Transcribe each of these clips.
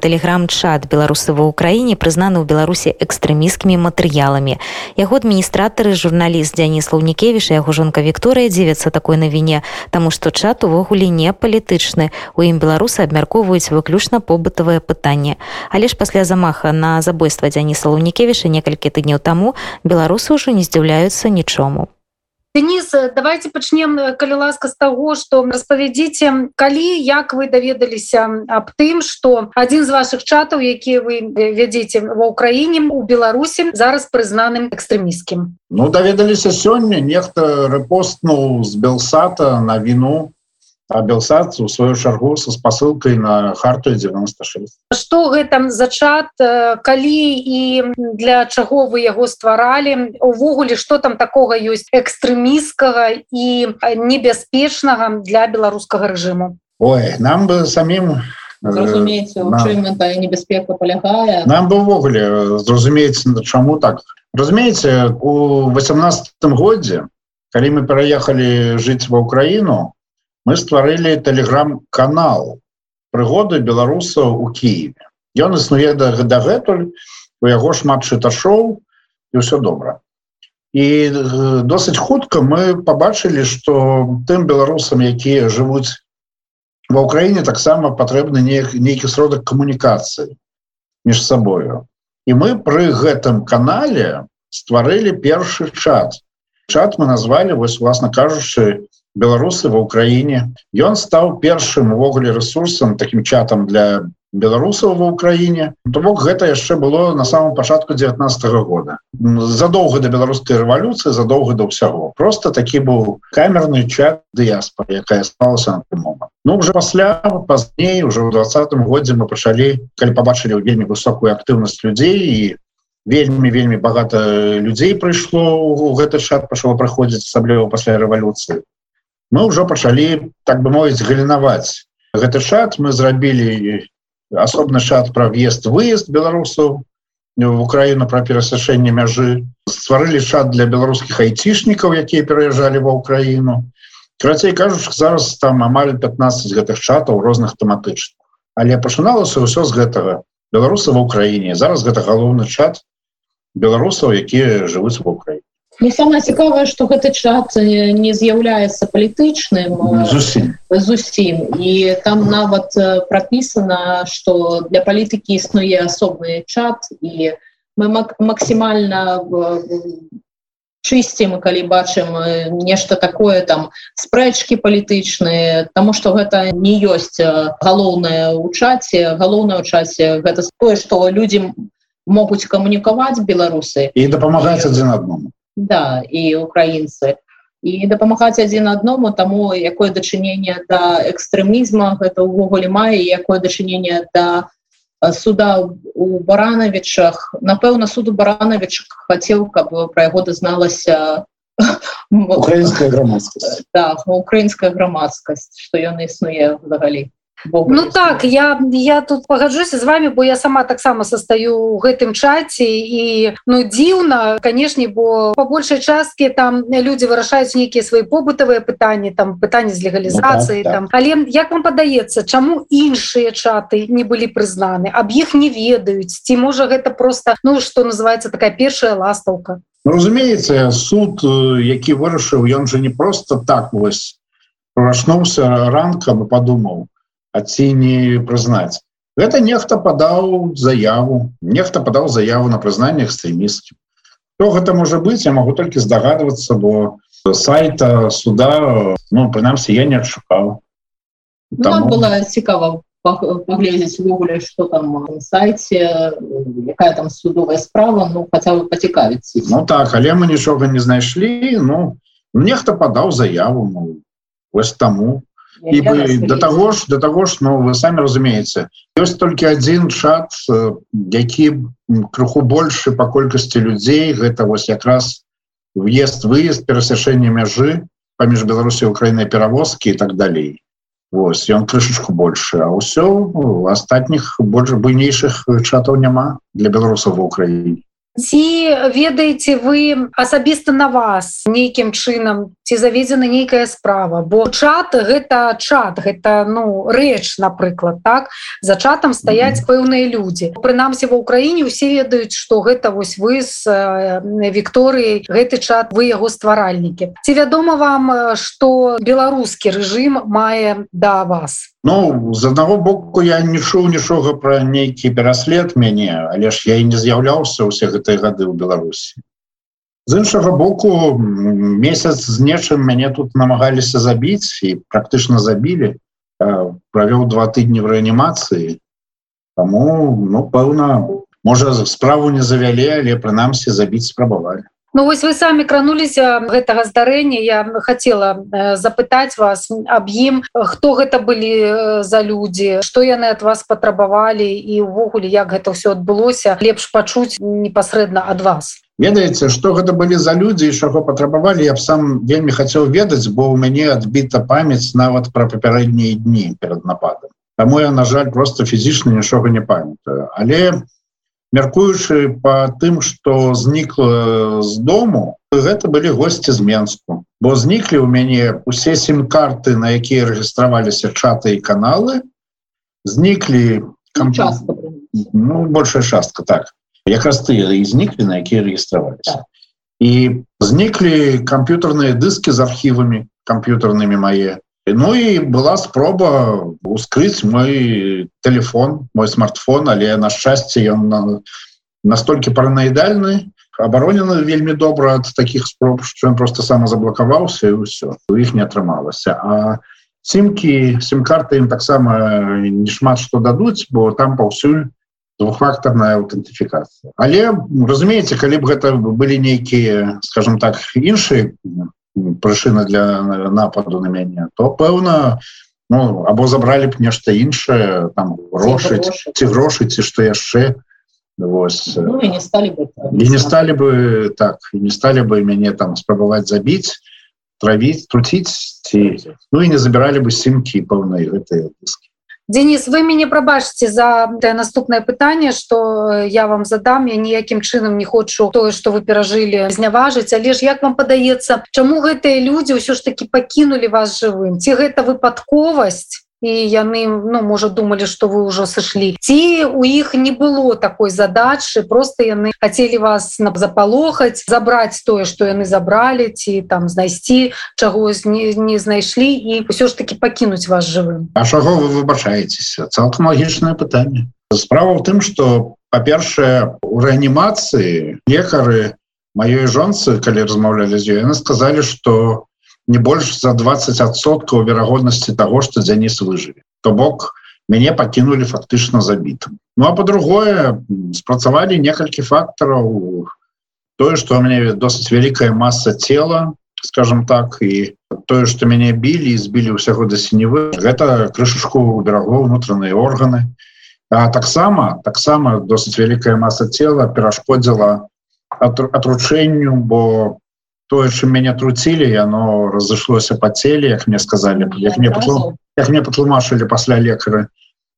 Тэлеграм-чат беларусы ва ўкраіне прызнаны ў беларусі экстрэміскімі матэрыяламі. Яго адміністратары журналіст Дзяні Слаўнікевіш і яго жонка Вікторыя дзівяцца такой навіне, таму што чат увогуле не палітычны. У ім беларусы абмяркоўваюць выключна побытавае пытанне. Але ж пасля замаха на забойства Дзяні Слаўнікевіша некалькі тыдняў таму беларусы ўжо не здзіўляюцца нічому. Денис давайте пачнем калі ласка з таго что распавядзіце калі як вы даведаліся аб тым что один з ваших чатаў якія вы вядзеце ва ўкраіне у беларусі зараз прызнаным экстрэміскім ну даведаліся сёння. Нехта рэпостнуў з белсата на белсад у сваю чаргу со спасылкай на харту 96 что гэта зачат э, калі і для чаго вы яго стваралі? Увогуле что там такого ёсць экстрэміскага і небяспечнага для беларускага рэжыму? Ой нам бы самим э, небяспека полягае нам бы увогуле зразумеецца чаму так. Разумееце у 18 годзе калі мы пераехалі жыць ва ўкраіну мы стварылі телеграм-канал прыгоды беларусаў у Киеве ён існуе да дагэтуль у яго шмат чыташоў і ўсё добра. І досыць хутка мы побачылі что тым беларусам якія жывуць ва ўкраіне таксама патрэбны нейкі сродак камунікацыі між сабою. І мы пры гэтым канале стварылі першы чат. Чат мы назвалі вось власна кажучы беларусы ва ўкраіне. Ён стаў першым увогуле ресурсам таким чатам для беларусаў ва ўкраіне. То бок гэта яшчэ было на самом пачатку 19 -го года. Задоўга до беларускай рэвалюцыі задоўга до ўсяго. Просто такі быў камерны чат дыяспа якая сталася на момант. Ну уже пасля пазней уже ў двадцатым годзе мы пачалі калі побачылі вельмі высокую актыўнасць людзей і вельмі вельмі багата людзей прыйшло у гэты чат пачало праходзіць асабліва пасля рэвалюцыі мы ўжо пачалі так бы мовіць галінаваць гэты чат мы зрабілі асобны чат пра в'езд выезд беларусаў в украіну пра перасышэнне мяжы. Стварылі чат для беларускіх айцішнікаў якія пераязджалі ва ўкраіну крацей кажуш зараз там амаль 15 гэтых чатаў розных тэматычных. Але пачыналася ўсё з гэтага. Беларуса ва ўкраіне зараз гэта галоўны чат беларусаў якія жывуць ва ўкраіне Не самое цікавае что гэты чат не з'яўляецца палітычным зусім і там нават пропісана что для палітыкі існуе асобны чат і мы максімальна чысцім калі бачым нешта такое там спрэчки палітычныя тому что гэта не ёсць галоўнае ў чаце. Галоўнае ў часе гэта тое что людзі могуць камунікаваць беларусы. І дапамагаць адзін адному да і украінцы і дапамагаць адзін адному таму якое дачыненне да экстрэмізма гэта ўвогуле мае якое дачыненне да суда у баранавічах напэўна суду баранавіч хацеў каб пра яго дазналася украінская грамадскасць. Да, украінская грамадскасць што ён існуе взагалі Ну так я я тут пагаджуся з вами бо я сама таксама состаю у гэтым чаце. І ну дзіўна канешне бо по большай часткі там люди вырашаюць нейкія свои побытавыя пытанні там пытанні з легалізацыі ну, так, там. Так. але як вам падаецца чаму іншыя чаты не былі прызнаны? Аб іх не ведаюць? Ці можа гэта просто ну что называется такая першая ластаўка? Ну, разумеется суд які вырашыў ён же не просто так вось прачнуўся ранкам и подумаў а ці не прызнаць гэта нехта падаў заяву нехта падаў заяву на прызнанне экстрэмісцкім то гэта можа быць я могу толькі здагадвацца бо сайта суда ну прынамсі я не адшукаў ну, Таму... было цікава паглядзець увогуле что там на сайте якая там судовая справа ну хотя бы пацікавіць Ну так але мы нічога не знайшлі ну нехта падаў заяву ну, вось таму і бы до того ж до того ж ну, вы самі разумееце ёсць толькі один чат які крыху больше по колькасці людзей. Гэта вось якраз въезд выезд перасяшэнне мяжы паміж беларусі украінай перавозкі і так далей. Вось ён крышачку больше а ўсё астатніх больше буйнейшых чатаў няма для беларусаў в Украіне ці ведаеце вы асабіста на вас нейкім чынам ці заведзена нейкая справа? Бо чат гэта чат гэта ну рэч напрыклад так? За чатам стаяць mm -hmm. пэўныя людзі. Прынамсі ва ўкраіне усе ведаюць што гэта вось вы з Вікторыяй гэты чат вы яго стваральнікі. Ці вядома вам што беларускі рэжым мае да вас? Ну з аднаго боку я не чуў нічога пра нейкі пераслед мяне але ж я і не з'яўляўся ўсе гэтыя гады ў Беларусі з іншага боку месяц з нечым мяне тут намагаліся забіць і практычна забілі. Правёў два тыдні в рэанімацыі. Таму ну пэўна можа справу не завялі але прынамсі забіць спрабавалі Ну вось вы самі крануліся гэтага здарэння я хотела запытаць вас аб ім хто гэта былі за людзі што яны от вас патрабавалі і увогуле як гэта ўсё адбылося. Лепш пачуць непасрэдна ад вас. Ведаеце что гэта былі за людзі чаго патрабавалі я б сам вельмі хацеў ведаць бо ў мяне адбіта памяць нават пра папярэднія дні перад нападам. Таму я на жаль просто фізічна нічога не памятаю. Але я мяркуючы по тым что знікла з дому гэта былі гости з менску. Бо зніклі у мяне усе сім-карты на якія рэгістраваліся чаты і каналы. Зніклі комп... ну, большая частка так. Якраз ты і зніклі на якія рэгістраваліся. Так. і зніклі камп'ютарныя дыскі з архівамі камп'ютарнымі мае Ну і была спроба ускрыць мой телефон мой смартфон але на шчасце ён настолькі паранаідальны абаронены вельмі добра ад таких спроб что ён просто сам заблокаваўся і ўсё у іх не атрымалася а сімкі сім-карты ім таксама не шмат што дадуць бо там паўсюль двухфактарная аўтэнтыфікацыя але разумееце калі б гэта былі нейкія скажем так іншыя прычына для нападу на мяне то пэўна ну, або забралі б нешта іншае там грошы ці грошы ці што яшчэ. Вось. Ну, не сталі бы і не сталі бы так і не сталі бы мяне там спрабаваць забіць травіць труціць ці ну і не забіралі бы сімкі пэўнай гэтыя дыскі Денис вы мяне прабачце за наступнае пытанне что я вам задам. Я ніякім чынам не хочу тое что вы перажылі зняважыць але ж як вам падаецца чаму гэтыя людзі ўсё ж таки пакінулі вас жывым? Ці гэта выпадковасць і яны ну можа думалі что вы ўжо сышлі ці у іх не было такой задачы просто яны хотели вас на запалохаць забраць тое что яны забралі ці там знайсці чаго не, не знайшлі і ўсё ж таки пакінуць вас жывым А чаго вы выбачаецеся цалкам лагічнае пытанне справа в тым что па-першае у рэанімацыі лекары маёй жонцы калі размаўлялі з ёй яны сказали что у не больш за 20соткаў верагоднасці того что дзяніс выжыве то бок мяне пакінули фактычна забітым Ну а по-другое спрацавалі некалькі фактараў тое что у мяне досыць вялікая масса цела скажем так і тое что мяне білі збілі ўсяго да сіневы гэта крышашку у берагов унутраныя органы. А таксама таксама досыць вялікая масса цела перашкодзіла атручэнню бо тое чым мяне труцілі яно разышлося па целе як мне сказали як мне патлу... як мне патлумачылі пасля лекары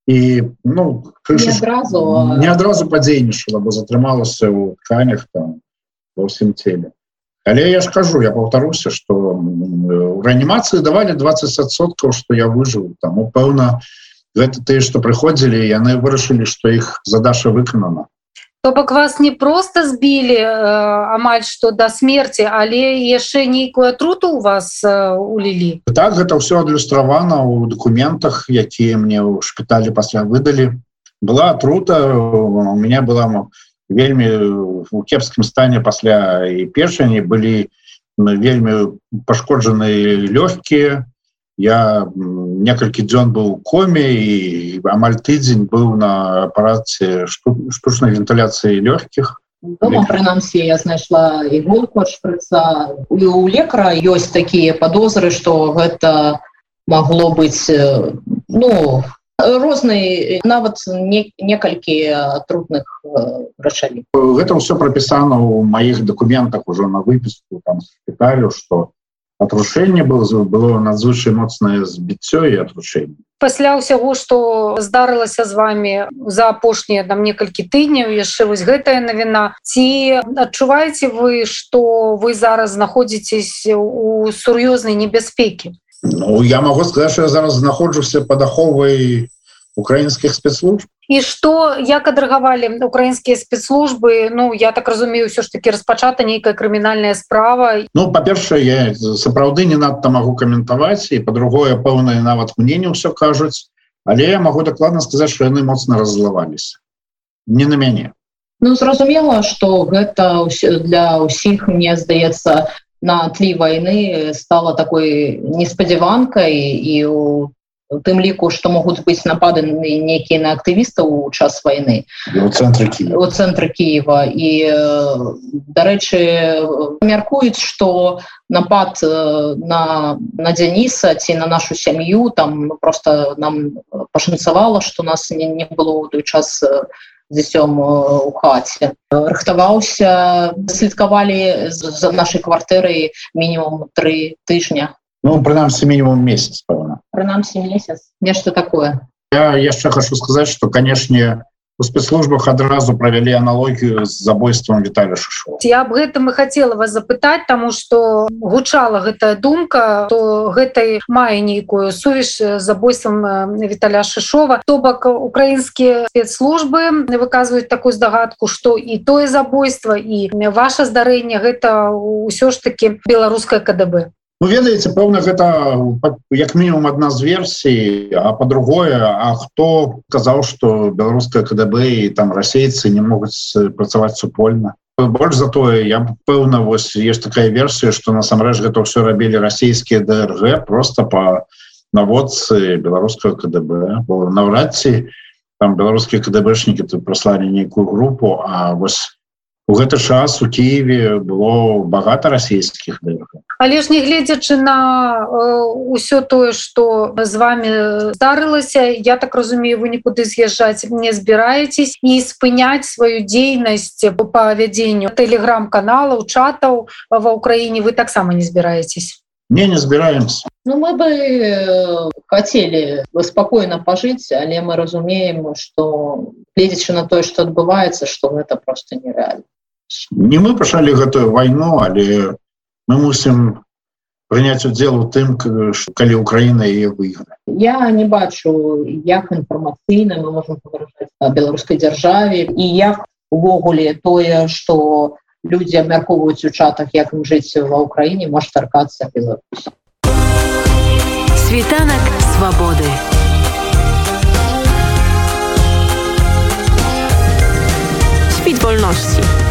і ну адразу не адразу падзейнічала бо затрымалася ў тканях там ва ўсім целе але я ж кажу я паўтаруся что у рэанімацыі давалі 20соткаў что я выжыў там пэўна гэта тыя што прыходзілі яны вырашылі што іх задача выканана То бок вас не просто збілі э, амаль што да смерти але яшчэ нейкую атруту у вас э, улілі? Так гэта ўсё адлюстравана ў документах якія мне ў шпіталі пасля выдалі. Была атрута у меня была вельмі у кепскім стане пасля і першані былі вельмі пашкоджаныя лёгкія. Я некалькі дзён быў коме і амаль тыдзень быў на апараце штучнай вентыляцыі лёгкіх. Прынамсі я знайшла іголку шпрыца. У лекара ёсць такія падозры што гэта магло быць ну розныя нават не, некалькі трудных рашэнні гэта ўсё прапісана ў маіх дакументах ужо на выпіску там спытаю што атрушэнне было было надзвычай моцнае збіццё і атрушэнне пасля ўсяго што здарылася з вами за апошнія там некалькі тыдняў яшчэ вось гэтая навіна ці адчуваеце вы што вы зараз знаходзіцесь у сур'ёзнай небяспекі? Ну я могу сказать что я зараз знаходжуся под аховай украінскіх спецслужб? І что як адрагавалі украінскія спецслужбы? Ну я так разумею все ж таки распачата нейкая крымінальная справа. Ну па-першае я сапраўды не надта могу каментаваць і по-другое пэўнае нават мне не ўсё кажуць але я могу дакладна сказаць что яны моцна раззлаваліся. Не на мяне. Ну зразумела что гэта для ўсіх мне здаецца на тлі войны стала такой неспадзяванкай і у тым ліку што могуць быць нападаны нейкія на актывістаў у час войны у цэнтры у цэнтры Киева і дарэчы мяркуюць што напад на на дзяніса ці на нашу сям'ю там ну, просто нам пашанцавала што нас не, не было ў той час дзіцём у хаце рыхтаваўся слідкавалі за нашай кватэрай мінімум тры тыжня Ну прынамсі мінімум месяц пэўна. Прынамсі месяц. Нешта такое. Я яшчэ хочу сказаць что канешне у спецслужбах адразу правялі аналогію з забойством Віталя шишова я об гэтым и хотела вас запытать тому что гучала гэтая думка то гэтай мае нейкую сувязь з забойством Віталя шишова то бок украінскія спецслужбы выказваюць такую здагадку что і тое забойство і ваше здарэнне гэта ўсё ж таки беларускае КДБ Ну, ведаеце пэўна гэта як мінімум адна з версій а по-другое А хто казаў что беларуская КДБ і там расейцы не могуць працаваць супольна? Больш затое я пэўна вось есть такая версія что насамрэч гэта все рабілі расійскія ДРГ просто по наводцы беларускага КДБ наўрад ці там беларускія КДБшнікі тут праслалі нейкую групу А вось у гэты час у Киеве было багата расійскіх але ж не гледзячы на ўсё тое что з вами здарылася я так разумею вы нікуды з'язджаць не збіраетесь і спыняць сваю дзейнасць по павядзенню телеграм-каналаў чатаў ва ўкраіне вы таксама не збіраетесь не не збіраемся. Ну мы бы э, хотели спокойно пожить але мы разумеем что гледзячы на тое что адбываецца что это просто нереально не мы пачалі гэтую вайну але мы мусім прыняць удзел у тым калі Украіна яе выйгра я не бачу як інфармацыйна мы можем беларускай дзяржаве і як увогуле тое что людзі абмяркоўваюць у чатах як ім жыць ва ўкраіне можа таркацца Беларусь. Світанак свабоды. Світ вольнасці